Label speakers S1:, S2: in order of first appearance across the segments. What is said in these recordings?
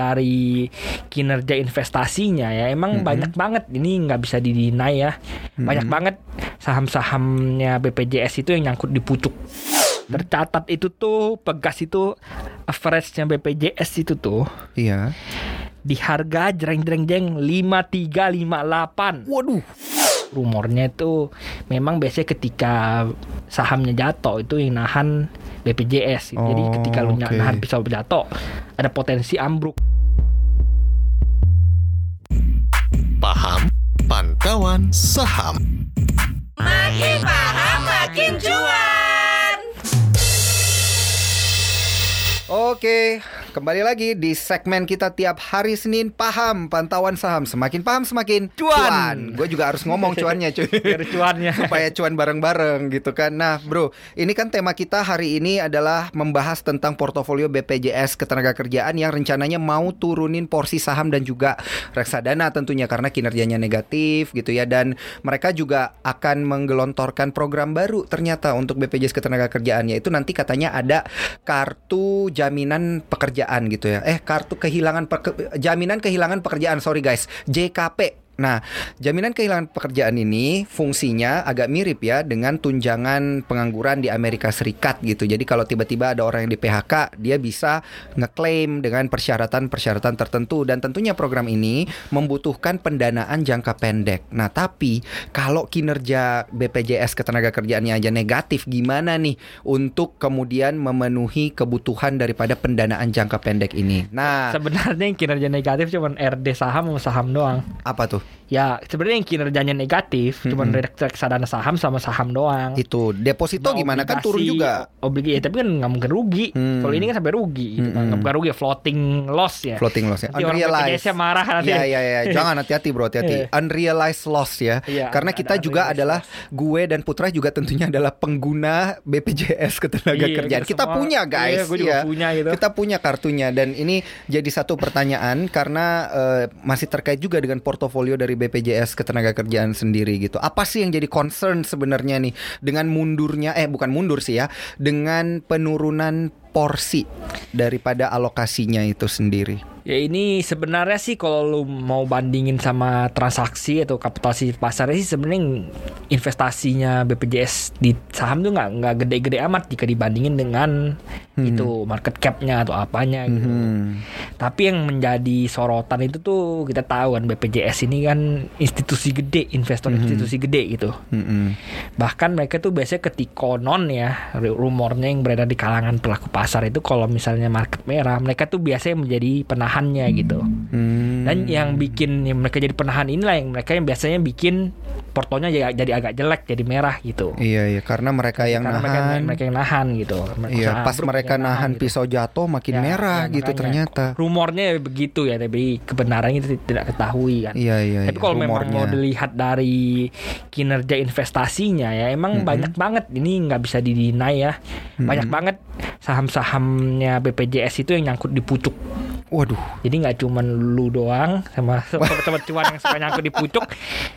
S1: dari kinerja investasinya ya. Emang banyak banget ini nggak bisa didinai ya. Banyak banget saham-sahamnya BPJS itu yang nyangkut di pucuk. Tercatat itu tuh pegas itu average-nya BPJS itu tuh
S2: Iya.
S1: di harga jreng jreng jeng 5358
S2: Waduh.
S1: Rumornya itu memang biasanya ketika sahamnya jatuh itu yang nahan BPJS gitu. jadi
S2: Oh,
S1: ketika lu
S2: oke.
S1: nahan pisau jatuh ada potensi ambruk
S3: Paham Pantauan Saham
S4: Makin paham makin cuan.
S2: Oke, kembali lagi di segmen kita tiap hari Senin paham pantauan saham semakin paham semakin
S1: Cuan.
S2: Gue juga harus ngomong cuannya cuy.
S1: Biar cuannya.
S2: Supaya cuan bareng-bareng gitu kan. Nah, Bro, ini kan tema kita hari ini adalah membahas tentang portofolio BPJS Ketenagakerjaan yang rencananya mau turunin porsi saham dan juga reksadana tentunya karena kinerjanya negatif gitu ya dan mereka juga akan menggelontorkan program baru ternyata untuk BPJS Ketenagakerjaan yaitu nanti katanya ada kartu jaminan pekerjaan gitu ya. Eh, kartu kehilangan jaminan kehilangan pekerjaan, sorry guys. JKP. Nah, jaminan kehilangan pekerjaan ini fungsinya agak mirip ya dengan tunjangan pengangguran di Amerika Serikat gitu. Jadi kalau tiba-tiba ada orang yang di PHK, dia bisa ngeklaim dengan persyaratan-persyaratan tertentu dan tentunya program ini membutuhkan pendanaan jangka pendek. Nah, tapi kalau kinerja BPJS Ketenagakerjaannya aja negatif, gimana nih untuk kemudian memenuhi kebutuhan daripada pendanaan jangka pendek ini? Nah,
S1: sebenarnya yang kinerja negatif cuma RD saham sama saham doang
S2: apa tuh?
S1: Ya sebenarnya yang kinerjanya negatif cuma reksadana saham sama saham doang
S2: Itu deposito
S1: Nah,
S2: gimana kan turun juga.
S1: obligasi ya, tapi kan nggak mungkin rugi
S2: Hmm.
S1: kalau ini kan sampai rugi gitu kan.
S2: Hmm.
S1: nggak mungkin rugi floating loss ya
S2: Floating loss ya.
S1: Nanti orang BPJS-nya marah nanti.
S2: Ya ya ya. Jangan hati-hati bro, hati-hati.
S1: Iya.
S2: Unrealized loss ya.
S1: Iya,
S2: Karena kita juga
S1: unrealized
S2: adalah gue dan Putra juga tentunya adalah pengguna BPJS Ketenagakerjaan.
S1: Iya,
S2: kita
S1: semua-
S2: punya guys.
S1: Iya, gue juga punya gitu.
S2: Kita punya kartunya dan ini jadi satu pertanyaan karena eh, masih terkait juga dengan portofolio dari BPJS Ketenagakerjaan sendiri gitu. Apa sih yang jadi concern sebenarnya nih dengan mundurnya eh bukan mundur sih ya, dengan penurunan porsi daripada alokasinya itu sendiri.
S1: Ya ini sebenarnya sih kalau lu mau bandingin sama transaksi atau kapitalisasi pasarnya sih sebenarnya investasinya BPJS di saham tuh nggak nggak gede-gede amat jika dibandingin dengan itu market capnya atau apanya gitu.
S2: Hmm.
S1: Tapi yang menjadi sorotan itu tuh kita tahu kan BPJS ini kan institusi gede, investor institusi gede gitu.
S2: Mm-mm.
S1: Bahkan mereka tuh biasanya ketika konon ya rumornya yang beredar di kalangan pelaku pasar itu kalau misalnya market merah mereka tuh biasanya menjadi penahannya gitu.
S2: Hmm.
S1: Dan yang bikin yang mereka jadi penahan inilah yang mereka yang biasanya bikin portonya jadi, jadi agak jelek jadi merah gitu.
S2: Iya iya karena mereka yang
S1: Karena mereka,
S2: nahan.
S1: mereka yang nahan gitu. Mereka
S2: Iya, pas mereka
S1: yang
S2: nahan
S1: gitu.
S2: pisau jatuh makin
S1: Ya,
S2: merah
S1: ya,
S2: gitu
S1: makanya.
S2: ternyata.
S1: Rumornya begitu ya, tapi kebenarannya itu tidak ketahui kan.
S2: Iya iya.
S1: Tapi
S2: iya,
S1: kalau memang
S2: rumornya.
S1: mau dilihat dari kinerja investasinya ya emang banyak banget ini nggak bisa didinai ya. Banyak banget saham-sahamnya BPJS itu yang nyangkut di pucuk.
S2: Waduh.
S1: Jadi nggak cuman lu doang sama sobat-sobat cuan yang suka nyangkut di pucuk.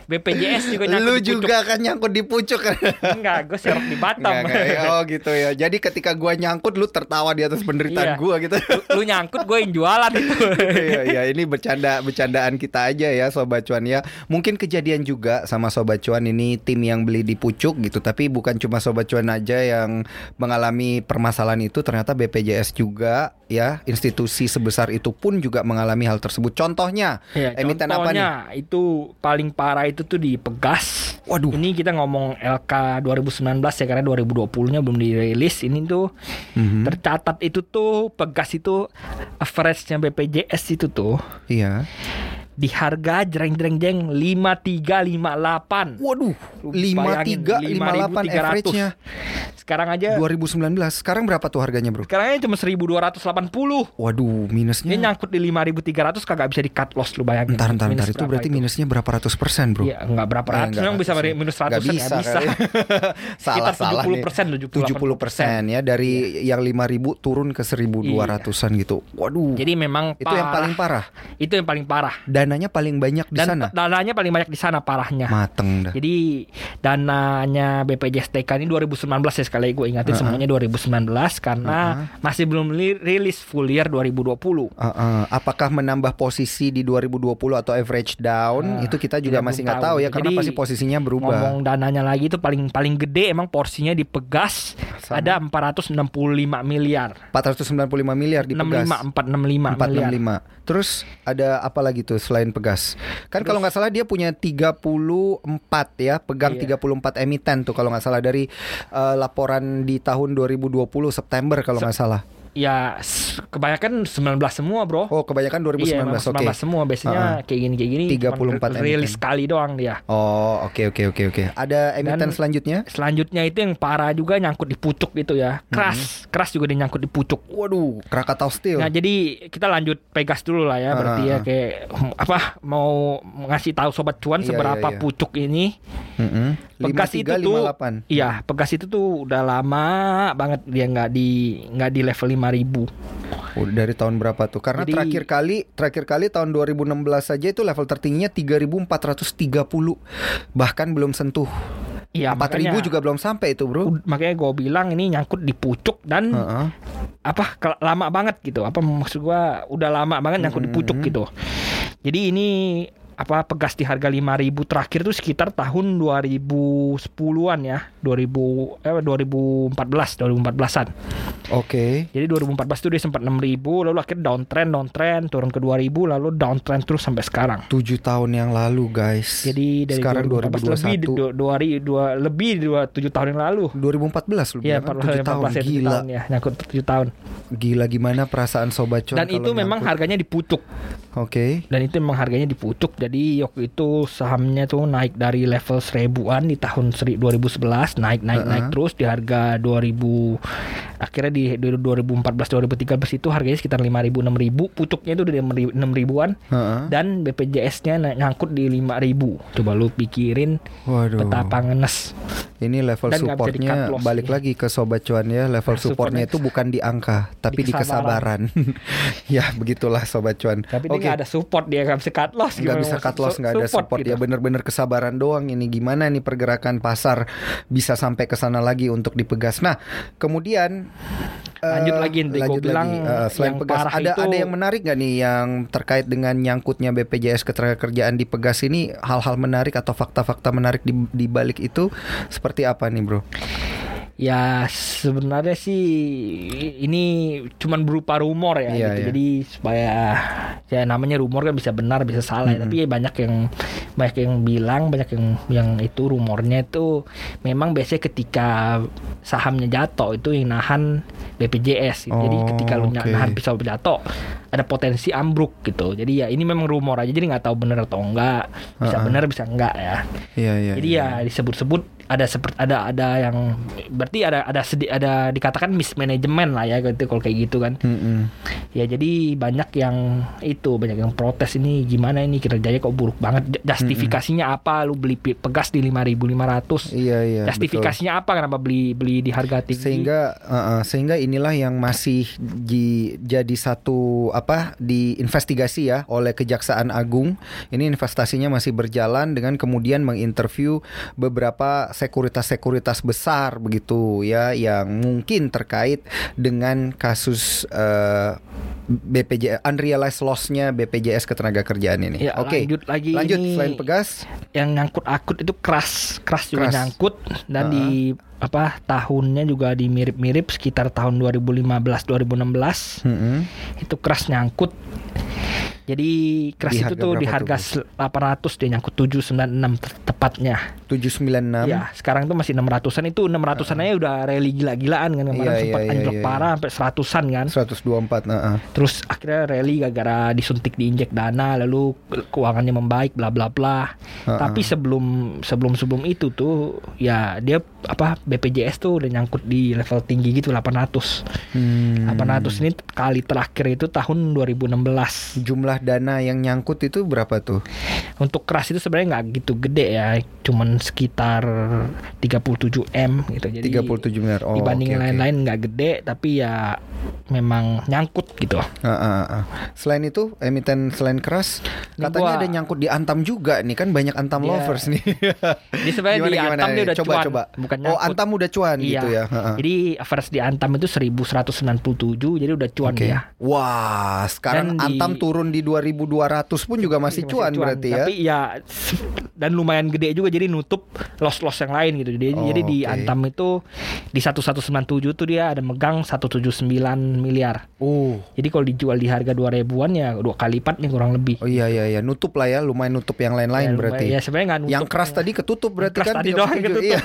S1: BPJS juga nyangkut
S2: Lu
S1: di pucuk.
S2: juga kan nyangkut di pucuk kan?
S1: Enggak, gue serok di Batam.
S2: Nggak, nggak. Oh gitu ya. Jadi ketika gua nyangkut lu tertawa di atas penderitaan
S1: Iya.
S2: gua gitu.
S1: lu nyangkut gue yang jualan itu.
S2: Iya iya ini bercanda bercandaan kita aja ya sobat cuan ya. Mungkin kejadian juga sama sobat cuan ini tim yang beli di pucuk gitu. Tapi bukan cuma sobat cuan aja yang mengalami permasalahan itu. Ternyata BPJS juga ya institusi sebesar itu pun juga mengalami hal tersebut. Contohnya
S1: Ya,
S2: emiten apa nih?
S1: contohnya itu paling parah itu tuh di Pegas.
S2: Waduh.
S1: Ini kita ngomong LK 2019 ya karena 2020-nya belum dirilis. Ini tuh
S2: Mhm.
S1: tercatat itu tuh Pegas itu average-nya BPJS itu tuh
S2: Iya.
S1: Di harga jreng jreng jeng 5358.
S2: Waduh,
S1: Lu
S2: 53
S1: bayangin,
S2: 58
S1: 5.300.
S2: average-nya
S1: Sekarang aja
S2: 2019. Sekarang berapa tuh harganya, Bro?
S1: sekarang aja cuma 1280.
S2: Waduh,
S1: Ini
S2: minusnya.
S1: nyangkut di 5300 kagak bisa di cut loss lu bayangin.
S2: Entar, entar, entar. Itu berarti minusnya berapa ratus persen, Bro?
S1: Iya, enggak berapa
S2: Eh,
S1: ratus,
S2: enggak
S1: memang bisa
S2: ratus ya.
S1: minus 100
S2: Nggak bisa,
S1: bisa.
S2: kali. salah, salah
S1: 70
S2: nih.
S1: persen,
S2: 70 persen ya dari yang 5000 turun ke 1200-an gitu. Waduh.
S1: Iya. Jadi memang
S2: itu yang
S1: parah.
S2: paling parah.
S1: Itu yang paling parah.
S2: Dananya paling banyak di
S1: Dan
S2: sana.
S1: dananya paling banyak di sana parahnya.
S2: Mateng dah.
S1: Jadi dananya BPJS TK ini 2019 ya sekali gue ingatin semuanya 2019 karena masih belum li- rilis full year 2020.
S2: Uh, uh, apakah menambah posisi di 2020 atau average down
S1: Ah,
S2: itu kita juga masih nggak
S1: tahu.
S2: ya karena
S1: Jadi,
S2: pasti posisinya berubah.
S1: Ngomong dananya lagi itu paling paling gede emang porsinya di Pegas
S2: Sama.
S1: ada 465 miliar.
S2: 495 miliar di Pegas.
S1: 65 465 miliar.
S2: 465. Terus ada apa lagi tuh selain Pegas? Kan kalau nggak salah dia punya 34 ya, pegang
S1: Iya.
S2: 34 emiten tuh kalau nggak salah dari eh, laporan di tahun 2020 September kalau nggak salah.
S1: Ya kebanyakan 19 semua, Bro.
S2: Oh, kebanyakan 2019.
S1: Iya, emang
S2: Oke.
S1: 19 semua biasanya kayak gini kayak gini.
S2: 34
S1: cuman rilis sekali doang dia.
S2: Oh, oke oke oke oke. Ada emiten
S1: Dan-
S2: selanjutnya?
S1: Selanjutnya itu yang parah juga nyangkut di pucuk gitu ya. Keras, keras juga dia nyangkut di pucuk.
S2: Waduh, Krakatau Steel.
S1: Nah jadi kita lanjut Pegas dulu lah ya berarti
S2: Ah,
S1: ya
S2: ah.
S1: kayak hmm, apa mau ngasih tahu sobat cuan
S2: Iya,
S1: seberapa
S2: iya, iya.
S1: pucuk ini.
S2: Mm-mm.
S1: Pegas itu tuh
S2: 5358.
S1: Iya, Pegas itu tuh udah lama banget dia nggak di nggak di level 5000.
S2: Udah dari tahun berapa tuh? Karena
S1: Jadi-
S2: terakhir kali terakhir kali tahun 2016 saja itu level tertingginya 3430. Bahkan belum sentuh.
S1: Iya,
S2: 4000
S1: makanya-
S2: juga belum sampai itu, Bro.
S1: Makanya gue bilang ini nyangkut di pucuk dan
S2: Heeh.
S1: apa ke- lama banget gitu apa maksud gua udah lama banget nyangkut di pucuk gitu jadi ini apa pegas di harga 5000 terakhir tuh sekitar tahun 2010-an ya 2000 eh 2014 2014-an
S2: Oke.
S1: jadi 2014 tuh dia sempat 6000 lalu akhirnya downtrend downtrend turun ke 2000 lalu downtrend terus sampai sekarang
S2: 7 tahun yang lalu, guys.
S1: jadi dari
S2: sekarang
S1: 2014 lebih
S2: 2021.
S1: dua, lebih dua tujuh tahun yang lalu
S2: 2014 lu bilang kan?
S1: 14
S2: 7 tahun.
S1: 14 ya, tujuh
S2: Gila.
S1: tahun ya, nyangkut 7 tahun.
S2: Gila gimana perasaan sobat cuan
S1: Dan itu memang
S2: nyangkut?
S1: harganya di pucuk.
S2: Oke.
S1: dan itu memang harganya dipucuk jadi waktu itu sahamnya tuh naik dari level seribuan di tahun seri- 2011 naik naik naik terus di harga 2000 akhirnya di 2014 2013 itu harganya sekitar 5000 6000 pucuknya itu udah 6 ribuan
S2: Heeh.
S1: dan BPJS-nya nyangkut di 5000 coba lu pikirin
S2: Waduh.
S1: betapa ngenes
S2: Ini level
S1: Dan
S2: supportnya balik lagi ke sobat cuan ya. Level
S1: Nah,
S2: supportnya itu bukan di angka, tapi di,
S1: Di
S2: kesabaran. ya begitulah sobat cuan.
S1: tapi dia
S2: Oke.
S1: nggak ada support dia nggak bisa cut loss
S2: bisa
S1: mau
S2: cut loss nggak ada support
S1: gitu.
S2: ya bener-bener kesabaran doang. Ini gimana nih pergerakan pasar bisa sampai ke sana lagi untuk dipegas? Nah kemudian
S1: Lanjut
S2: eh,
S1: lagi, nanti gua
S2: lanjut
S1: bilang
S2: lagi. Eh, selain
S1: yang
S2: pegas
S1: parah
S2: ada
S1: itu-
S2: ada yang menarik nggak nih yang terkait dengan nyangkutnya BPJS ketenagakerjaan di pegas ini? Hal-hal menarik atau fakta-fakta menarik di, di balik itu? Seperti apa nih bro
S1: Ya sebenarnya sih ini cuman berupa rumor ya
S2: Iya,
S1: gitu.
S2: iya.
S1: Jadi supaya ya namanya rumor kan bisa benar bisa salah ya. tapi banyak yang banyak yang bilang banyak yang yang itu rumornya itu memang biasanya ketika sahamnya jatuh itu yang nahan BPJS gitu. Jadi
S2: Oh,
S1: ketika lu
S2: oke.
S1: nahan pisau jatuh ada potensi ambruk gitu. Jadi ya ini memang rumor aja jadi nggak tahu benar atau enggak. Bisa
S2: Uh-uh.
S1: benar bisa enggak ya.
S2: Iya iya
S1: Jadi ya disebut-sebut ada seperti ada ada yang berarti ada ada sedi, ada dikatakan mismanagement lah ya gitu kalau kayak gitu kan.
S2: Mm-mm.
S1: Ya jadi banyak yang itu banyak yang protes ini gimana ini kinerjanya kok buruk banget. Justifikasinya apa lu beli pegas di 5.500?
S2: iya iya betul.
S1: Justifikasinya apa kenapa beli beli di harga tinggi?
S2: sehingga uh, uh, sehingga inilah yang masih di, jadi satu apa diinvestigasi ya oleh Kejaksaan Agung ini investasinya masih berjalan dengan kemudian menginterview beberapa sekuritas-sekuritas besar begitu ya yang mungkin terkait dengan kasus uh, BPJ unrealized loss-nya BPJS ketenagakerjaan ini.
S1: Ya,
S2: Oke.
S1: lanjut lagi
S2: Lanjut
S1: ini.
S2: selain pegas
S1: yang nyangkut akut itu keras keras juga
S2: Keras.
S1: nyangkut dan di apa tahunnya juga di mirip-mirip sekitar tahun 2015 2016
S2: Mm-mm.
S1: itu keras nyangkut jadi keras
S2: Di
S1: itu tuh di harga
S2: tuh,
S1: 800 dia nyangkut 796 te- tepatnya
S2: 796
S1: ya sekarang tuh masih 600an itu 600an aja udah rally gila-gilaan kan kemarin
S2: Iya,
S1: sempat
S2: iya, iya,
S1: anjlok
S2: iya,
S1: parah sampai 100an kan
S2: 124 nah, uh.
S1: Terus akhirnya rally gara-gara disuntik diinjek dana lalu ke- keuangannya membaik bla bla bla.
S2: Ha-ha.
S1: Tapi sebelum sebelum sebelum itu tuh ya dia apa BPJS tuh udah nyangkut di level tinggi gitu 800.
S2: Hmm.
S1: 800 ini kali terakhir itu tahun 2016.
S2: Jumlah dana yang nyangkut itu berapa tuh?
S1: untuk keras itu sebenarnya nggak gitu gede ya, cuman sekitar 37 m gitu. Jadi
S2: 37 miliar. Oh,
S1: dibanding
S2: oke.
S1: lain-lain nggak gede, tapi ya memang nyangkut gitu.
S2: Ah, ah, ah. Selain itu, emiten selain keras,
S1: Ini
S2: katanya
S1: gua-
S2: ada nyangkut di Antam juga nih kan banyak Antam
S1: Iya.
S2: lovers nih.
S1: Jadi sebenarnya di Antam dia udah
S2: coba,
S1: cuan,
S2: coba.
S1: bukan
S2: oh. Antam udah cuan
S1: Iya.
S2: gitu ya. Heeh.
S1: Jadi average di Antam itu 1197, jadi udah cuan
S2: Oke.
S1: ya.
S2: Wah, sekarang
S1: Dan di-
S2: Antam turun di 2200 pun juga masih,
S1: Masih
S2: cuan, berarti ya.
S1: Tapi ya dan lumayan gede juga jadi nutup loss-loss yang lain gitu. Jadi,
S2: Oh,
S1: jadi di
S2: oke.
S1: Antam itu di 1197 tuh dia ada megang 179 miliar.
S2: Oh.
S1: Jadi kalau dijual di harga 2000-an ya dua kali lipat nih kurang lebih.
S2: Oh iya iya iya, nutup lah ya, lumayan nutup yang lain-lain
S1: Ya,
S2: berarti.
S1: Ya sebenarnya nggak nutup.
S2: Yang keras tadi ketutup berarti
S1: Keras
S2: kan
S1: tadi
S2: 37,
S1: doang ketutup.
S2: Iya.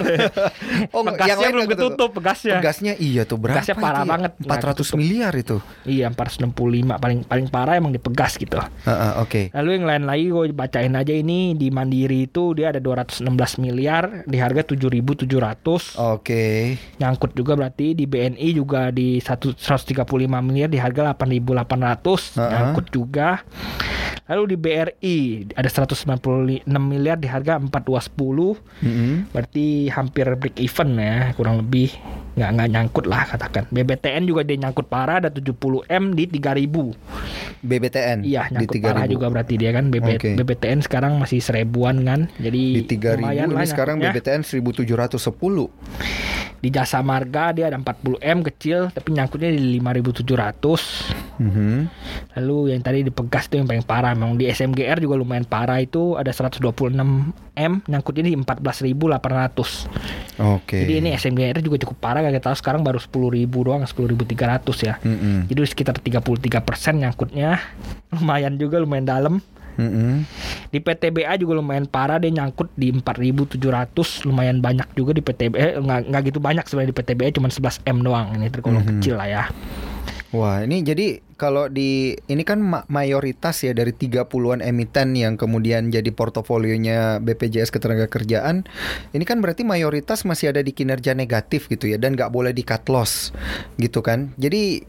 S2: oh,
S1: Pegasnya
S2: yang lain
S1: belum
S2: nggak
S1: ketutup, pegasnya.
S2: Pegasnya iya tuh berapa?
S1: Pegasnya parah
S2: itu ya?
S1: banget, nggak
S2: 400
S1: ketutup.
S2: miliar itu.
S1: Iya 465 paling paling parah emang dipegas gitu.
S2: Heeh, oke.
S1: Lalu yang lain lagi gue bacain aja ini di Mandiri itu dia ada 216 miliar di harga 7.700.
S2: Oke.
S1: Nyangkut juga berarti di BNI juga di satu- 135 miliar di harga 8.800
S2: Ha-ha.
S1: nyangkut juga. Lalu di BRI ada 196 miliar di harga 4210
S2: Mm-mm.
S1: berarti hampir break even ya kurang lebih nggak nggak nyangkut lah katakan. BBTN juga dia nyangkut parah ada 70 m di 3000.
S2: BBTN
S1: Iya
S2: di
S1: nyangkut parah
S2: 3000.
S1: juga berarti dia kan BB,
S2: Oke.
S1: BBTN sekarang masih seribuan kan jadi
S2: Di 3000
S1: lumayan
S2: ini
S1: lah
S2: sekarang
S1: nyangkutnya.
S2: BBTN 1710.
S1: Di jasa marga dia ada 40 m kecil tapi nyangkutnya di 5700
S2: Mhm.
S1: lalu yang tadi dipegas itu yang paling parah memang di SMGR juga lumayan parah itu ada 126 m nyangkutnya di 14.800
S2: Oke.
S1: jadi ini SMGR juga cukup parah gak tahu sekarang baru 10.000 doang 10.300 ya
S2: Mm-mm.
S1: jadi sekitar 33% nyangkutnya lumayan juga lumayan dalam
S2: Mm-mm.
S1: Di PTBA juga lumayan parah dia nyangkut di 4.700 lumayan banyak juga di PTBA nggak nggak gitu banyak sebenarnya di PTBA cuma 11 m doang ini tergolong
S2: Mhm.
S1: kecil lah ya.
S2: Wah, ini jadi kalau di ini kan ma- mayoritas ya dari 30-an emiten yang kemudian jadi portofolionya BPJS Ketenagakerjaan. Ini kan berarti mayoritas masih ada di kinerja negatif gitu ya dan nggak boleh di cut loss gitu kan. Jadi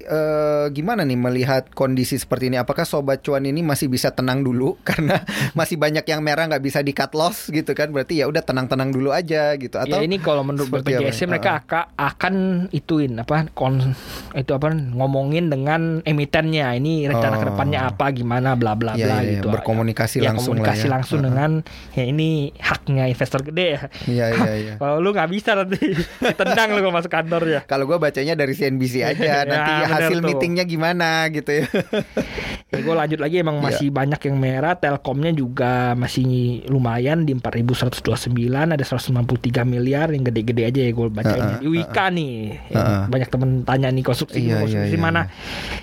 S2: eh, gimana nih melihat kondisi seperti ini? Apakah sobat cuan ini masih bisa tenang dulu karena masih banyak yang merah nggak bisa di cut loss gitu kan? Berarti ya udah tenang-tenang dulu aja gitu atau
S1: ya ini kalau menurut BPJS mereka akan, akan ituin apa kon itu apa ngomongin dengan emitennya ini rencana
S2: Oh.
S1: ke depannya apa gimana bla bla
S2: Iya,
S1: bla
S2: iya,
S1: gitu.
S2: Berkomunikasi
S1: ya,
S2: langsung lah
S1: komunikasi
S2: ya.
S1: langsung
S2: Heeh.
S1: dengan ya ini haknya investor gede ya.
S2: Iya iya iya.
S1: Kalau lu nggak bisa nanti ditendang lu kalau masuk kantor ya.
S2: Kalau gue bacanya dari CNBC aja,
S1: Ya,
S2: nanti
S1: bener
S2: hasil
S1: tuh.
S2: meetingnya gimana gitu ya.
S1: Ya gue lanjut lagi emang
S2: Iya.
S1: masih banyak yang merah Telkomnya juga masih lumayan di 4129 ada 193 miliar yang gede-gede aja ya gue bacain
S2: Heeh,
S1: di Wika nih yang
S2: Heeh.
S1: banyak temen tanya nih konsumsi
S2: Iya,
S1: konsumsi
S2: iya, iya,
S1: mana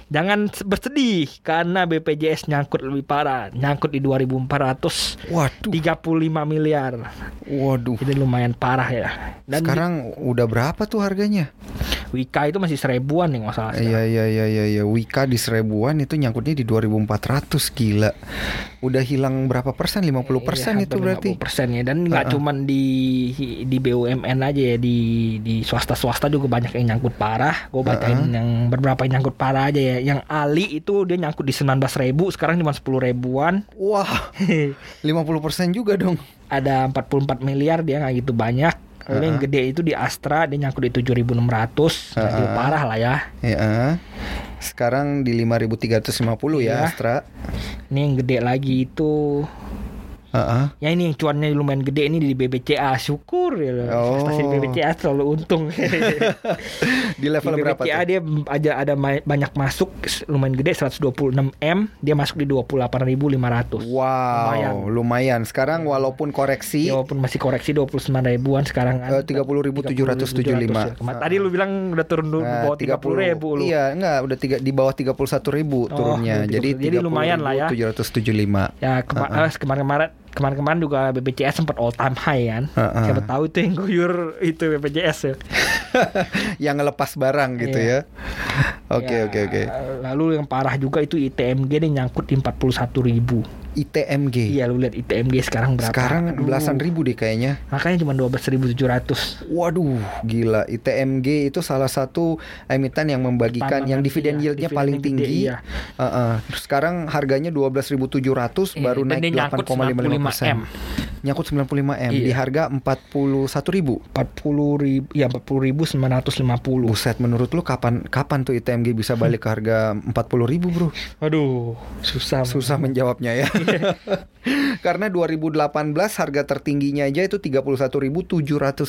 S1: jangan bersedih karena BPJS nyangkut lebih parah nyangkut di 2435
S2: Waduh,
S1: miliar
S2: waduh.
S1: jadi lumayan parah ya dan
S2: Sekarang udah berapa tuh harganya?
S1: Wika itu masih seribuan nih nggak salah
S2: Iya iya iya iya iya. Wika di seribuan itu nyangkutnya di 2400 gila. Udah hilang berapa persen? 50 persen
S1: Iya,
S2: itu berarti.
S1: 50% ya dan nggak
S2: Heeh.
S1: cuman di di BUMN aja ya di di swasta swasta juga banyak yang nyangkut parah gue bacain
S2: Heeh.
S1: yang beberapa yang nyangkut parah aja ya yang Ali itu dia nyangkut di 19 ribu sekarang cuma 10 ribuan
S2: Wah, 50 persen juga dong.
S1: ada 44 miliar dia nggak gitu banyak Lalu yang
S2: Heeh.
S1: gede itu di Astra dia nyangkut di 7.600 jadi
S2: Heeh.
S1: parah lah ya
S2: Ya. Sekarang di 5350 ya
S1: Iya.
S2: Astra.
S1: ini yang gede lagi itu
S2: Heeh.
S1: ya ini yang cuannya lumayan gede ini di BBCA syukur ya
S2: Oh.
S1: investasi di BBCA selalu untung
S2: Di level
S1: di
S2: berapa
S1: BBCA
S2: tuh?
S1: dia aja ada ma- banyak masuk lumayan gede 126 m dia masuk di 28.500
S2: Wow,
S1: Lumayan.
S2: lumayan. Sekarang walaupun koreksi
S1: Ya, walaupun masih koreksi 29 ribuan sekarang kan
S2: Eh, 30.775.
S1: ya. Kemarin tadi lu bilang udah turun dulu di
S2: Nah,
S1: bawah 30 ribu lu
S2: Iya, enggak, udah tiga, di bawah 31 ribu
S1: Oh,
S2: turunnya.
S1: udah
S2: Jadi
S1: 30.000. Jadi lumayan lah ya.
S2: 775.
S1: ya kema- eh, kemarin-kemarin kemarin-kemarin juga BPJS sempat all time high kan
S2: Heeh.
S1: siapa tahu itu yang guyur itu BPJS ya
S2: Yang ngelepas barang gitu
S1: Iya.
S2: ya. Oke,
S1: Ya,
S2: oke, oke.
S1: lalu yang parah juga itu ITMG dia nyangkut di 41 ribu
S2: ITMG.
S1: Iya lu lihat ITMG sekarang berapa?
S2: Sekarang
S1: Aduh.
S2: belasan ribu deh kayaknya.
S1: Makanya cuma 12.700.
S2: Waduh, gila. ITMG itu salah satu emiten yang membagikan yang dividen
S1: iya,
S2: yieldnya paling
S1: gede,
S2: tinggi.
S1: iya.
S2: Uh-uh. Sekarang harganya 12.700
S1: Iya,
S2: baru naik
S1: dia nyangkut
S2: 8,55 persen.
S1: 95M.
S2: Nyangkut 95 m di
S1: Iya.
S2: harga 41 ribu.
S1: 40 ribu, ya 40 ribu 950.
S2: Buset, menurut lu kapan kapan tuh ITMG bisa balik ke harga 40 ribu bro?
S1: Aduh, susah.
S2: Susah menjawabnya ya. Karena 2018 harga tertingginya aja itu 31.700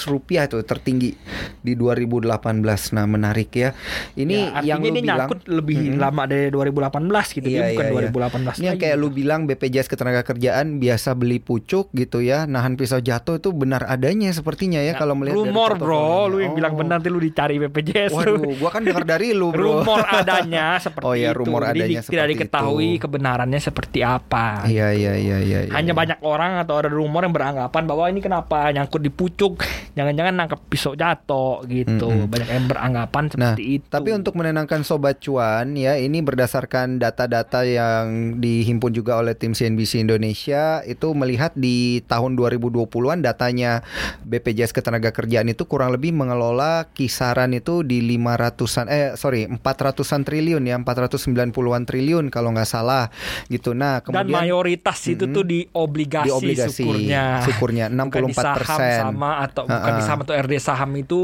S2: rupiah tuh tertinggi di 2018. Nah menarik ya. Ini
S1: Ya,
S2: yang lu
S1: ini
S2: bilang.
S1: lebih
S2: Mm-mm.
S1: lama dari 2018 gitu,
S2: Iya,
S1: bukan
S2: iya, iya.
S1: 2018
S2: Ini yang
S1: lagi
S2: kayak
S1: gitu.
S2: lu bilang BPJS Ketenagakerjaan biasa beli pucuk gitu ya, nahan pisau jatuh itu benar adanya sepertinya ya, kalau melihat
S1: rumor bro, lu yang bilang
S2: Oh.
S1: benar nanti lu dicari BPJS lu.
S2: Waduh, gua kan dengar dari lu, Bro.
S1: rumor adanya seperti
S2: Oh
S1: itu.
S2: rumor
S1: Jadi
S2: adanya
S1: di- tidak
S2: seperti
S1: diketahui
S2: itu.
S1: kebenarannya seperti apa.
S2: Iya, iya, iya, iya. iya.
S1: Hanya banyak orang atau ada rumor yang beranggapan bahwa ini kenapa nyangkut di pucuk, jangan-jangan nangkep pisau jatuh gitu.
S2: Mm-mm.
S1: Banyak yang beranggapan
S2: Nah,
S1: seperti itu.
S2: tapi untuk menenangkan sobat cuan ya, ini berdasarkan data-data yang dihimpun juga oleh tim CNBC Indonesia itu melihat di tahun 2020-an datanya BPJS Ketenagakerjaan itu kurang lebih mengelola kisaran itu di 500-an eh sorry 400-an triliun ya, 490-an triliun kalau nggak salah gitu. Nah,
S1: dan
S2: kemudian
S1: mayoritas itu
S2: Mm-mm.
S1: tuh di obligasi,
S2: di obligasi
S1: syukurnya.
S2: syukurnya
S1: Bukan di
S2: 64
S1: saham
S2: persen.
S1: sama atau bukan di saham atau RD saham itu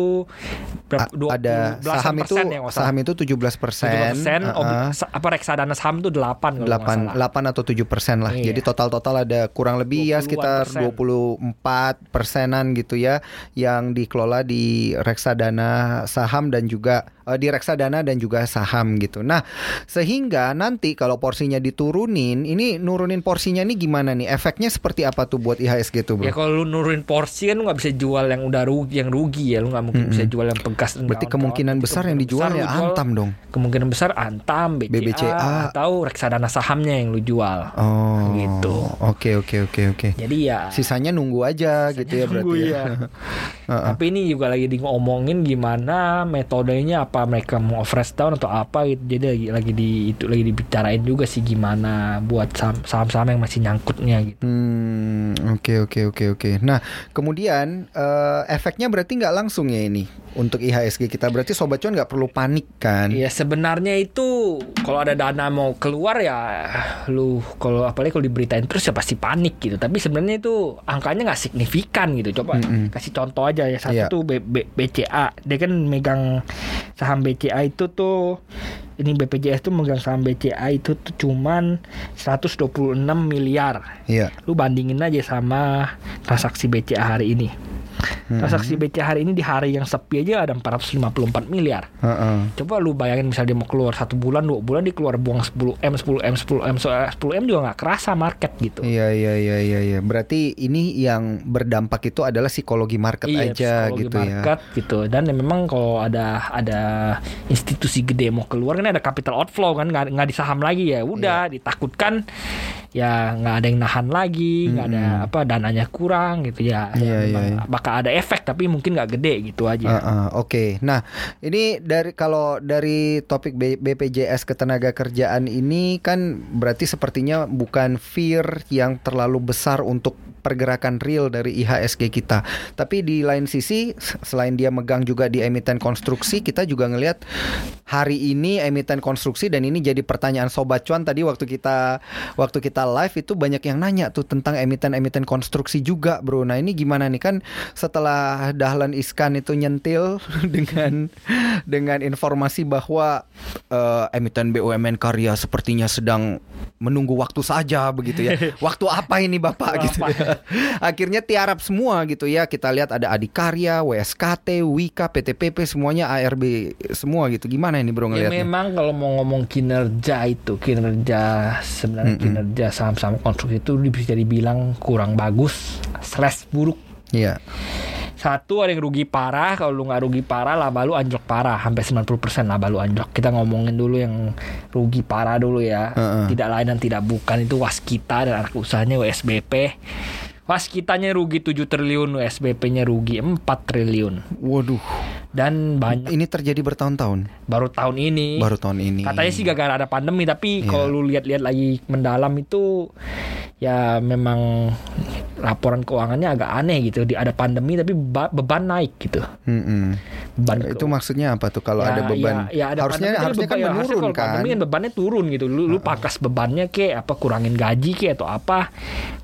S1: berapa,
S2: A-
S1: 20,
S2: ada saham itu
S1: ya
S2: saham itu 17 persen,
S1: 17 persen, obli- sa- apa reksadana saham itu 8 kalau nggak
S2: 8
S1: salah.
S2: 8 atau 7 persen lah.
S1: Iya.
S2: Jadi total total ada kurang lebih ya
S1: 20-an
S2: sekitar. 24 persenan gitu ya yang dikelola di reksadana saham dan juga eh, di reksadana dan juga saham gitu. Nah, sehingga nanti kalau porsinya diturunin, ini nurunin porsinya nih gimana nih? Efeknya seperti apa tuh buat IHSG tuh, Bro?
S1: Ya kalau lu nurunin porsi kan lu nggak bisa jual yang udah rugi yang rugi ya lu nggak mungkin bisa jual yang bekas
S2: Berarti kemungkinan besar yang dijual
S1: besar
S2: ya
S1: jual-
S2: Antam dong.
S1: Kemungkinan besar Antam, BCA,
S2: BBCA.
S1: atau reksadana sahamnya yang lu jual.
S2: Oh.
S1: Gitu.
S2: Oke, oke, oke, oke.
S1: Jadi ya
S2: Sisanya nunggu aja gitu ya berarti ya. Heeh.
S1: Tapi ini juga lagi di ngomongin gimana metodenya apa mereka mau fresh down atau apa gitu. Jadi lagi lagi di itu lagi dibicarain juga sih gimana buat saham- saham-saham yang masih nyangkutnya gitu.
S2: Hmm, oke oke oke oke. Nah, kemudian eh, efeknya berarti nggak langsung ya ini untuk IHSG kita. Berarti sobat cuan nggak perlu panik kan?
S1: Ya sebenarnya itu kalau ada dana mau keluar ya lu kalau apalagi kalau diberitain terus ya pasti panik gitu. Tapi sebenarnya itu angkanya nggak signifikan gitu. Coba
S2: Mm-mm.
S1: kasih contoh aja ya satu
S2: Iya.
S1: tuh B- B- BCA. Dia kan megang saham BCA itu tuh ini BPJS tuh megang saham BCA itu tuh cuman 126 miliar.
S2: Iya.
S1: Lu bandingin aja sama transaksi BCA hari ini.
S2: Hmm.
S1: Transaksi BCA hari ini di hari yang sepi aja ada 454 miliar.
S2: Heeh.
S1: Coba lu bayangin misalnya dia mau keluar satu bulan dua bulan dia keluar buang 10 m 10 m 10 m So, 10 m juga nggak kerasa market gitu.
S2: Iya iya iya iya iya. Berarti ini yang berdampak itu adalah psikologi market
S1: Iya,
S2: aja
S1: psikologi
S2: gitu ya.
S1: market gitu dan ya memang kalau ada ada institusi gede mau keluar kan ada capital outflow kan nggak nggak di saham lagi ya udah
S2: Iya.
S1: ditakutkan ya nggak ada yang nahan lagi nggak ada apa dananya kurang gitu ya, ya
S2: Iya,
S1: memang
S2: iya, iya.
S1: bakal ada efek tapi mungkin nggak gede gitu aja.
S2: Heeh, Oke, nah ini dari kalau dari topik BPJS ketenaga kerjaan ini kan berarti sepertinya bukan fear yang terlalu besar untuk pergerakan real dari IHSG kita. Tapi di lain sisi selain dia megang juga di emiten konstruksi, kita juga ngelihat hari ini emiten konstruksi dan ini jadi pertanyaan sobat cuan tadi waktu kita waktu kita live itu banyak yang nanya tuh tentang emiten-emiten konstruksi juga, Bro. Nah, ini gimana nih kan setelah Dahlan Iskan itu nyentil dengan dengan informasi bahwa eh, emiten BUMN karya sepertinya sedang menunggu waktu saja begitu ya. Waktu apa ini Bapak gitu ya. Akhirnya tiarap semua gitu ya. Kita lihat ada Adikarya, WSKT, Wika, PTPP semuanya ARB semua gitu. Gimana ini Bro
S1: Ya
S2: ngelihatnya?
S1: memang kalau mau ngomong kinerja itu kinerja sebenarnya
S2: Mm-mm.
S1: kinerja saham-saham konstruksi itu bisa dibilang kurang bagus slash buruk
S2: Iya.
S1: Satu ada yang rugi parah, kalau lu nggak rugi parah laba lu anjlok parah, sampai 90% laba lu anjlok. Kita ngomongin dulu yang rugi parah dulu ya.
S2: Heeh.
S1: Tidak lain dan tidak bukan itu Waskita dan anak usahanya WSBP. Waskitanya rugi 7 triliun, WSBP-nya rugi 4 triliun.
S2: Waduh.
S1: Dan banyak
S2: Ini terjadi bertahun-tahun.
S1: baru tahun ini.
S2: Baru tahun ini.
S1: Katanya sih gara-gara ada pandemi, tapi
S2: Iya.
S1: kalau lu lihat-lihat lagi mendalam itu ya memang laporan keuangannya agak aneh gitu. Di ada pandemi tapi beba- beban naik gitu.
S2: Mm-mm.
S1: Beban
S2: Itu maksudnya apa tuh kalau
S1: Ya,
S2: ada beban?
S1: ya, ya ada
S2: harusnya
S1: pandemi,
S2: harusnya
S1: beban-
S2: kan
S1: harusnya
S2: menurun
S1: kalau
S2: kan.
S1: pandemi kan bebannya turun gitu. Lu, lu pangkas bebannya ke apa kurangin gaji ke atau apa,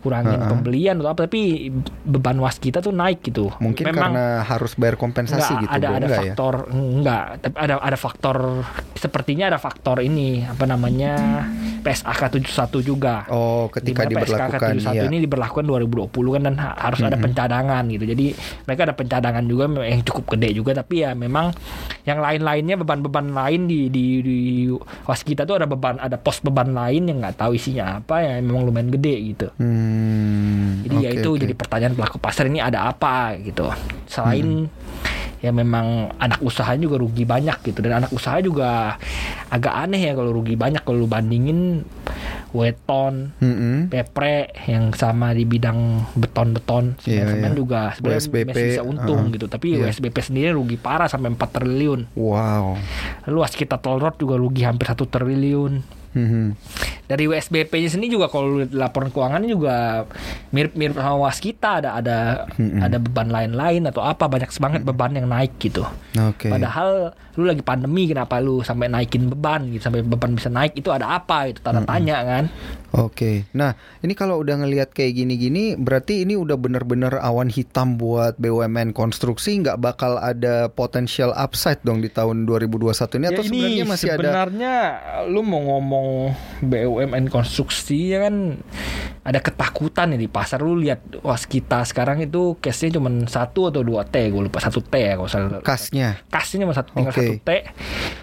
S1: kurangin
S2: Ha-ha.
S1: pembelian atau apa tapi beban was kita tuh naik gitu.
S2: Mungkin
S1: Memang
S2: karena harus bayar kompensasi gitu
S1: ada. Ada
S2: Enggak ya?
S1: faktor enggak tapi ada ada faktor sepertinya ada faktor ini apa namanya PSAK 71 juga
S2: Oh, ketika
S1: Di
S2: diberlakukan
S1: 71
S2: iya.
S1: ini diberlakukan 2020 kan dan ha- harus ada pencadangan gitu. Jadi mereka ada pencadangan juga yang cukup gede juga tapi ya memang yang lain-lainnya beban-beban lain di di di waskita tuh ada beban ada pos beban lain yang nggak tahu isinya apa ya memang lumayan gede gitu.
S2: Hmm,
S1: Jadi ya
S2: oke,
S1: itu
S2: oke.
S1: jadi pertanyaan pelaku pasar ini ada apa gitu. Selain
S2: Hmm.
S1: Ya memang anak usaha juga rugi banyak gitu dan anak usaha juga agak aneh ya kalau rugi banyak kalau lu bandingin weton
S2: Mm-mm.
S1: pepre yang sama di bidang beton-beton
S2: Iya,
S1: semen
S2: iya.
S1: juga sebenarnya masih bisa untung
S2: uh-uh.
S1: gitu tapi
S2: Iya.
S1: USBP sendiri rugi parah sampai 4 triliun
S2: Wow.
S1: lalu waskita toll road juga rugi hampir satu triliun
S2: Mhm.
S1: dari USBP-nya sendiri juga kalau laporan keuangannya juga mirip-mirip sama waskita ada ada
S2: Mm-mm.
S1: ada beban lain-lain atau apa banyak banget beban yang naik gitu.
S2: Oke.
S1: Padahal lu lagi pandemi kenapa lu sampai naikin beban gitu sampai beban bisa naik itu ada apa itu tanda tanya kan.
S2: Oke. Nah, ini kalau udah ngelihat kayak gini-gini, berarti ini udah bener-bener awan hitam buat BUMN konstruksi, nggak bakal ada potensial upside dong di tahun 2021 ini atau sebenarnya masih ada?
S1: Ya sebenarnya lu mau ngomong BUMN konstruksi ya kan ada ketakutan ya di pasar. Lu lihat waskita sekarang itu case-nya cuma satu atau dua T gue lupa. Satu T ya kalau salah.
S2: Kasnya.
S1: kasnya cuma satu tinggal satu T.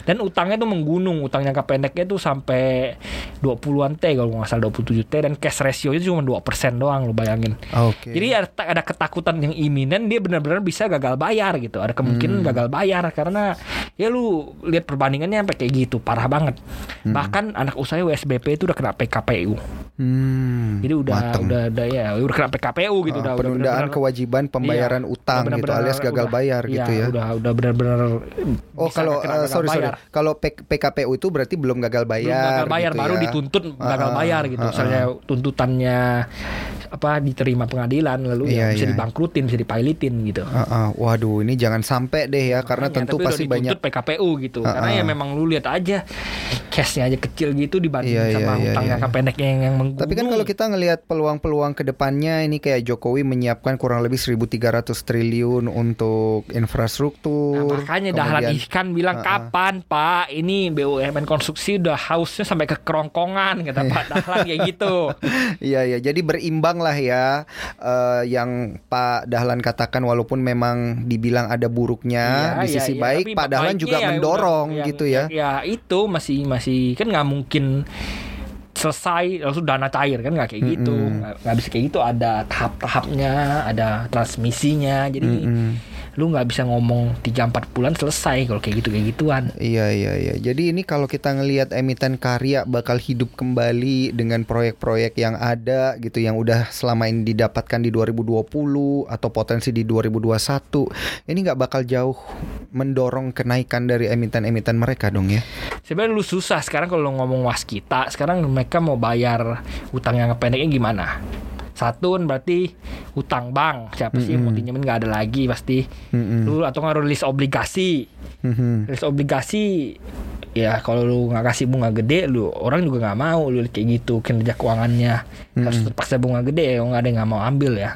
S1: Dan utangnya tuh menggunung. Utang jangka pendeknya tuh sampai 20-an T kalau nggak salah 27 T. Dan cash ratio itu cuma 2% doang lu bayangin.
S2: Oke.
S1: jadi ada, ada ketakutan yang iminen dia benar-benar bisa gagal bayar gitu. Ada
S2: Hmm.
S1: kemungkinan gagal bayar karena ya lu lihat perbandingannya sampai kayak gitu parah banget. Bahkan anak usaha WSBP itu udah kena PKPU
S2: Hmm,
S1: jadi udah
S2: mateng.
S1: udah udah ya udah kena PKPU gitu
S2: Ah,
S1: udah udah
S2: penundaan
S1: benar-benar-
S2: kewajiban pembayaran
S1: Iya,
S2: utang
S1: udah
S2: gitu
S1: benar-benar
S2: alias gagal
S1: udah-
S2: bayar
S1: iya,
S2: gitu ya.
S1: Udah udah benar-benar
S2: Oh kalau
S1: gagal
S2: sorry sorry
S1: bayar.
S2: kalau P- PKPU itu berarti belum gagal bayar.
S1: belum gagal bayar
S2: gitu
S1: baru
S2: ya.
S1: dituntut gagal
S2: Ah,
S1: bayar gitu.
S2: ah,
S1: Misalnya tuntutannya apa diterima pengadilan lalu
S2: Iya,
S1: ya bisa
S2: iya.
S1: dibangkrutin, bisa dipilitin gitu.
S2: Ah, ah. Waduh ini jangan sampai deh ya karena
S1: Makanya,
S2: tentu pasti banyak.
S1: PKPU gitu.
S2: Ah,
S1: Karena ya memang lu lihat aja cashnya aja kecil gitu dibanding
S2: Iya, iya,
S1: sama
S2: iya,
S1: hutang
S2: iya.
S1: jangka pendeknya yang, yang menggunung.
S2: Tapi kan kalau kita ngelihat peluang-peluang ke depannya ini kayak Jokowi menyiapkan kurang lebih 1.300 triliun untuk
S1: Nah,
S2: infrastruktur.
S1: makanya Dahlan
S2: kemudian-
S1: Iskan bilang
S2: Ah, ah.
S1: kapan Pak ini BUMN konstruksi udah hausnya sampai ke kerongkongan kata Pak Dahlan kayak gitu.
S2: Iya iya, jadi berimbang lah ya eh, yang Pak Dahlan katakan walaupun memang dibilang ada buruknya
S1: Iya,
S2: di
S1: iya,
S2: sisi
S1: iya.
S2: baik,
S1: Tapi
S2: Pak Dahlan juga
S1: ya
S2: mendorong gitu
S1: yang-
S2: ya.
S1: Ya itu masih masih kan nggak mungkin selesai langsung dana cair kan nggak kayak gitu
S2: Mm-mm.
S1: nggak nggak bisa kayak gitu ada tahap-tahapnya ada transmisinya jadi
S2: Mm-mm.
S1: Lu nggak bisa ngomong 3-4 bulan selesai kalau kayak gitu kayak gituan
S2: Iya iya iya. Jadi ini kalau kita ngelihat emiten karya bakal hidup kembali dengan proyek-proyek yang ada gitu yang udah selama ini didapatkan di 2020 atau potensi di 2021. Ini nggak bakal jauh mendorong kenaikan dari emiten-emiten mereka dong ya.
S1: sebenarnya lu susah sekarang kalau lu ngomong waskita sekarang mereka mau bayar utang yang pendeknya gimana satu berarti utang bank. Siapa sih yang mau pinjemin? Nggak ada lagi pasti.
S2: Mm-mm.
S1: lu atau nggak rilis obligasi.
S2: Mhm.
S1: rilis obligasi ya kalau lu nggak kasih bunga gede lu orang juga nggak mau lu kayak gitu kinerja keuangannya harus terpaksa bunga gede ya nggak ada yang nggak mau ambil ya.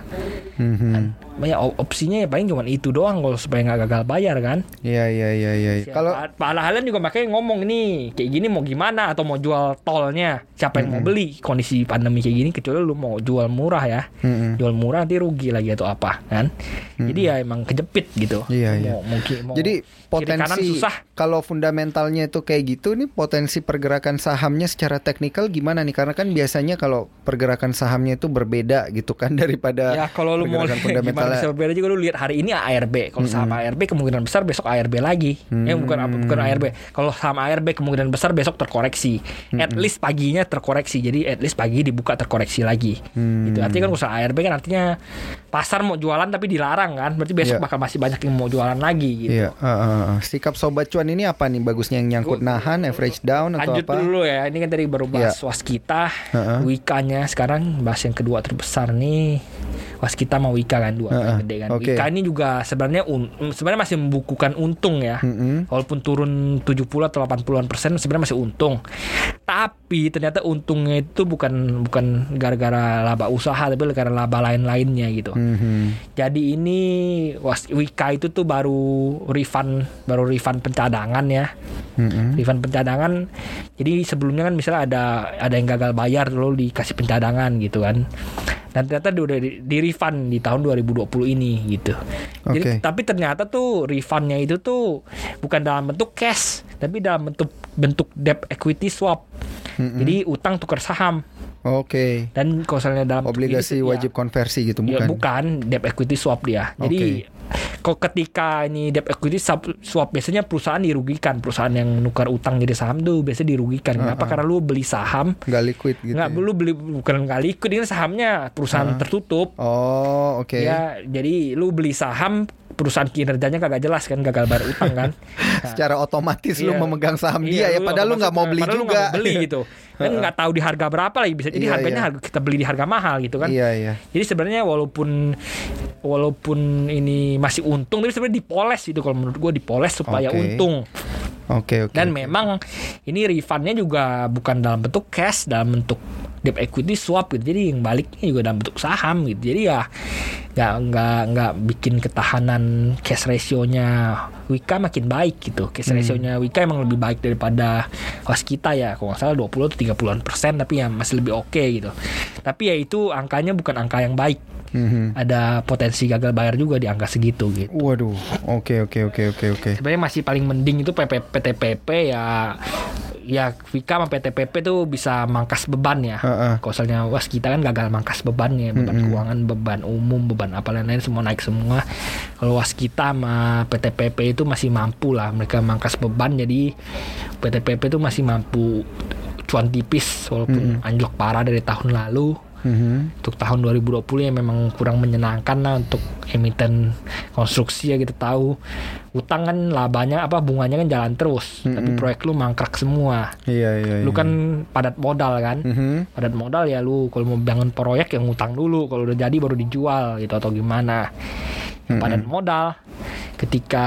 S2: Mhm.
S1: banyak op- opsinya ya paling cuma itu doang kalau supaya nggak gagal bayar kan?
S2: Iya iya iya iya. Kalau
S1: Pak Dahlan juga makanya ngomong nih kayak gini mau gimana atau mau jual tolnya? Siapa yang mau beli? Kondisi pandemi kayak gini kecuali lu mau jual murah ya.
S2: Mm-mm.
S1: jual murah nanti rugi lagi atau apa kan? Jadi ya emang kejepit gitu.
S2: Iya,
S1: mau,
S2: iya.
S1: mungkin mau
S2: Jadi potensi
S1: susah.
S2: kalau fundamentalnya itu kayak gitu nih potensi pergerakan sahamnya secara teknikal gimana nih? Karena kan biasanya kalau pergerakan sahamnya itu berbeda gitu kan daripada
S1: ya kalau lu mau
S2: pergerakan fundamentalnya
S1: bisa berbeda juga lu lihat hari ini ARB. Kalau saham ARB kemungkinan besar besok ARB lagi. Ya bukan apa bukan ARB. Kalau saham ARB kemungkinan besar besok terkoreksi. At least paginya terkoreksi. Jadi at least pagi dibuka terkoreksi lagi. Gitu. Artinya kan usaha ARB kan artinya pasar mau jualan tapi dilarang kan. Berarti besok
S2: Iya.
S1: bakal masih banyak yang mau jualan lagi gitu.
S2: Iya, uh, uh, uh. sikap sobat cuan ini apa nih bagusnya yang nyangkut nahan, average down atau
S1: Lanjut
S2: apa?
S1: dulu ya. Ini kan tadi baru bahas
S2: Iya.
S1: waskita,
S2: Heeh.
S1: Wika-nya sekarang bahas yang kedua terbesar nih. Waskita sama Wika kan dua
S2: Heeh.
S1: yang gede kan.
S2: Oke.
S1: Wika ini juga sebenarnya un- sebenarnya masih membukukan untung ya.
S2: Mm-mm.
S1: Walaupun turun 70 atau 80-an persen sebenarnya masih untung. Tapi ternyata untungnya itu bukan bukan gara-gara laba usaha tapi gara-gara laba lain-lainnya gitu.
S2: Mhm.
S1: Jadi ini Wika itu tuh baru refund baru refund pencadangan ya.
S2: Mm-mm.
S1: Refund pencadangan. Jadi sebelumnya kan misalnya ada ada yang gagal bayar lalu dikasih pencadangan gitu kan. Dan ternyata dia udah di, di refund di tahun 2020 ini gitu.
S2: Oke.
S1: Jadi tapi ternyata tuh refundnya itu tuh bukan dalam bentuk cash, tapi dalam bentuk bentuk debt equity swap. Jadi utang tukar saham.
S2: Oke.
S1: Dan kalau misalnya dalam
S2: Obligasi
S1: itu, ya-
S2: wajib konversi gitu
S1: Ya,
S2: bukan?
S1: bukan debt equity swap dia. Jadi kok ketika ini debt equity swap, swap biasanya perusahaan dirugikan, perusahaan yang nukar utang jadi saham tuh biasanya dirugikan. Kenapa? Karena lu beli saham
S2: Nggak liquid gitu.
S1: nggak
S2: ya?
S1: lu beli bukan nggak liquid ini sahamnya perusahaan tertutup.
S2: Oh, oke.
S1: Ya, jadi lu beli saham perusahaan kinerjanya kagak jelas kan gagal bayar utang kan. Nah,
S2: Secara otomatis lu
S1: Iya.
S2: memegang saham dia
S1: Iya,
S2: ya, padahal lu nggak mau beli
S1: padahal lu
S2: juga.
S1: nggak mau beli gitu. Kan nggak tahu di harga berapa lagi bisa jadi
S2: Iya,
S1: harganya
S2: iya.
S1: harga kita beli di harga mahal gitu kan.
S2: Iya, iya.
S1: Jadi sebenarnya walaupun walaupun ini masih untung tapi sebenarnya dipoles itu kalau menurut gue dipoles supaya
S2: Oke.
S1: untung.
S2: Oke, oke.
S1: Dan
S2: oke.
S1: memang ini refundnya juga bukan dalam bentuk cash, dalam bentuk debt equity swap gitu. Jadi yang baliknya juga dalam bentuk saham gitu. Jadi ya nggak nggak nggak bikin ketahanan cash ratio-nya Wika makin baik gitu. Cash
S2: Hmm.
S1: ratio-nya Wika emang lebih baik daripada kita ya. Kalau nggak salah 20 atau 30-an persen tapi ya masih lebih oke gitu. Tapi ya itu angkanya bukan angka yang baik.
S2: Mhm.
S1: Ada potensi gagal bayar juga di angka segitu gitu.
S2: Waduh. Oke, oke, oke, oke, oke.
S1: sebenarnya masih paling mending itu PP, PTPP ya ya Vika sama PTPP tuh bisa mangkas beban ya. Kalau misalnya was kita kan gagal mangkas bebannya, beban keuangan, beban umum, beban apa lain-lain semua naik semua. Kalau was kita sama PTPP itu masih mampu lah mereka mangkas beban. Jadi PTPP itu masih mampu cuan tipis walaupun anjlok parah dari tahun lalu
S2: Mhm.
S1: untuk tahun 2020 yang memang kurang menyenangkan lah untuk emiten konstruksi ya kita tahu. Utang kan labanya apa bunganya kan jalan terus. Tapi proyek lu mangkrak semua.
S2: Iya, iya,
S1: lu
S2: iya.
S1: kan padat modal kan?
S2: Mhm.
S1: padat modal ya lu. Kalau mau bangun proyek yang utang dulu. Kalau udah jadi baru dijual gitu atau gimana padat modal ketika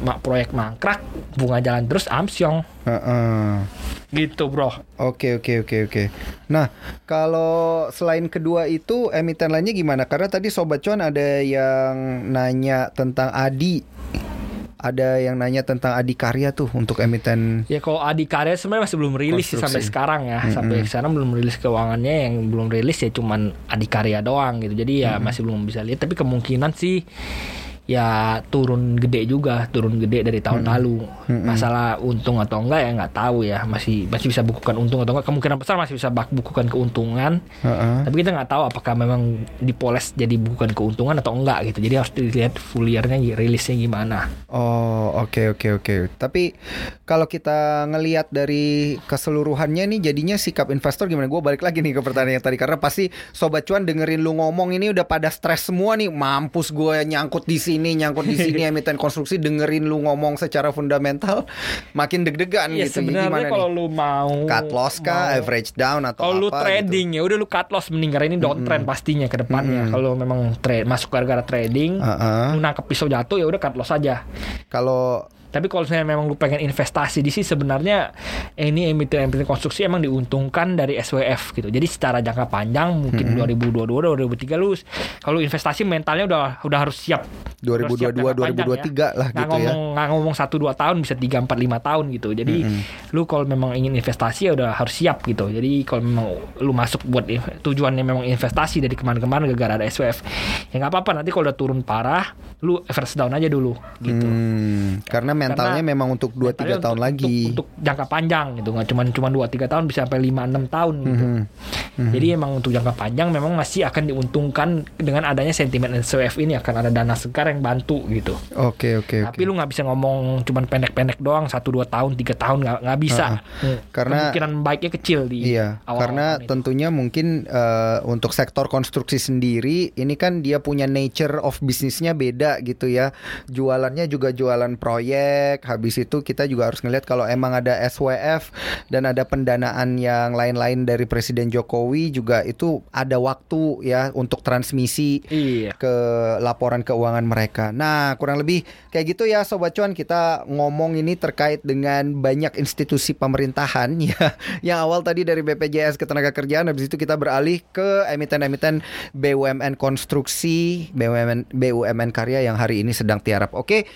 S1: mak proyek mangkrak bunga jalan terus amsyong
S2: Heeh.
S1: gitu bro
S2: Oke oke oke oke. Nah kalau selain kedua itu emiten lainnya gimana? Karena tadi sobat cuan ada yang nanya tentang Adi, ada yang nanya tentang Adi Karya tuh untuk emiten.
S1: Ya kalau Adi Karya sebenarnya masih belum rilis sih sampai sekarang ya. Sampai sekarang belum rilis keuangannya yang belum rilis ya cuman Adi Karya doang gitu. Jadi ya masih belum bisa lihat tapi kemungkinan sih ya turun gede juga, turun gede dari tahun lalu. Masalah untung atau enggak ya nggak tahu ya. Masih masih bisa bukukan untung atau enggak. Kemungkinan besar masih bisa bak bukukan keuntungan.
S2: Heeh.
S1: Tapi kita nggak tahu apakah memang dipoles jadi bukan keuntungan atau enggak gitu. Jadi harus dilihat full year-nya rilisnya gimana.
S2: Oh oke oke oke. Tapi kalau kita ngelihat dari keseluruhannya nih jadinya sikap investor gimana? Gue balik lagi nih ke pertanyaan yang tadi karena pasti sobat cuan dengerin lu ngomong ini udah pada stres semua nih. Mampus gue nyangkut di sini, nyangkut di sini emiten konstruksi dengerin lu ngomong secara fundamental makin deg-degan
S1: Iya
S2: gitu.
S1: sebenarnya kalau
S2: nih?
S1: lu mau
S2: Cut loss kah,
S1: mau-
S2: average down atau
S1: Kalau lu trading ya udah lu cut loss mending karena ini downtrend pastinya ke depannya. Kalau memang trade masuk gara-gara trading,
S2: gitu? Heeh.
S1: lu nangkep pisau jatuh ya udah cut loss aja.
S2: Kalau
S1: Tapi kalau misalnya memang lu pengen investasi di sini sebenarnya ini emiten-emiten konstruksi emang diuntungkan dari SWF gitu. Jadi secara jangka panjang mungkin 2022 2023 lu kalau investasi mentalnya udah udah harus siap. Harus siap
S2: 2022
S1: jangka panjang
S2: 2023 lah
S1: Nggak
S2: gitu ya.
S1: ngomong, Nggak ngomong 1 2 tahun bisa 3 4 5 tahun gitu. Jadi lu kalau memang ingin investasi ya udah harus siap gitu. Jadi kalau memang lu masuk buat tujuannya memang investasi dari kemarin-kemarin gara-gara ada SWF. Ya nggak apa-apa nanti kalau udah turun parah lu average down aja dulu gitu.
S2: Hmm, karena mentalnya
S1: Karena
S2: memang untuk 2 3
S1: Mentalnya
S2: tahun
S1: untuk-
S2: lagi.
S1: Untuk, untuk jangka panjang gitu, nggak cuma cuma 2 3 tahun bisa sampai 5 6 tahun gitu.
S2: Mhm.
S1: Jadi emang untuk jangka panjang memang masih akan diuntungkan dengan adanya sentimen SWF ini akan ada dana segar yang bantu gitu.
S2: Oke, oke,
S1: Tapi
S2: oke.
S1: lu nggak bisa ngomong cuman pendek-pendek doang 1 2 tahun, 3 tahun nggak nggak bisa. Hmm.
S2: Karena-
S1: kemungkinan baiknya kecil di
S2: Iya,
S1: awal
S2: karena tentunya mungkin eh, untuk sektor konstruksi sendiri ini kan dia punya nature of bisnisnya beda gitu ya. Jualannya juga jualan proyek. Habis itu kita juga harus ngelihat kalau emang ada SWF dan ada pendanaan yang lain-lain dari Presiden Jokowi juga itu ada waktu ya untuk transmisi
S1: Iya.
S2: ke laporan keuangan mereka. Nah, kurang lebih kayak gitu ya Sobat Cuan kita ngomong ini terkait dengan banyak institusi pemerintahan ya. Yang awal tadi dari BPJS Ketenagakerjaan habis itu kita beralih ke emiten-emiten BUMN konstruksi, BUMN BUMN karya yang hari ini sedang tiarap. Oke.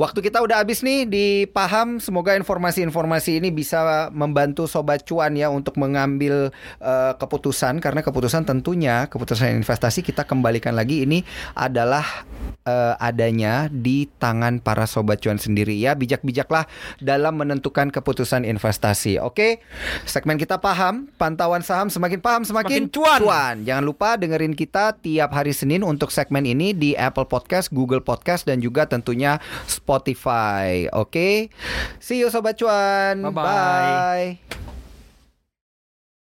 S2: Waktu kita udah habis nih di Paham. Semoga informasi-informasi ini bisa membantu Sobat Cuan ya untuk mengambil eh, keputusan karena keputusan tentunya keputusan investasi kita kembalikan lagi ini adalah eh, adanya di tangan para sobat cuan sendiri ya. Bijak-bijaklah dalam menentukan keputusan investasi. Oke. Segmen kita paham, pantauan saham semakin paham semakin,
S1: Semakin cuan.
S2: Jangan lupa dengerin kita tiap hari Senin untuk segmen ini di Apple Podcast, Google Podcast dan juga tentunya Spotify. Oke. See you sobat cuan.
S1: Bye-bye.
S2: Bye.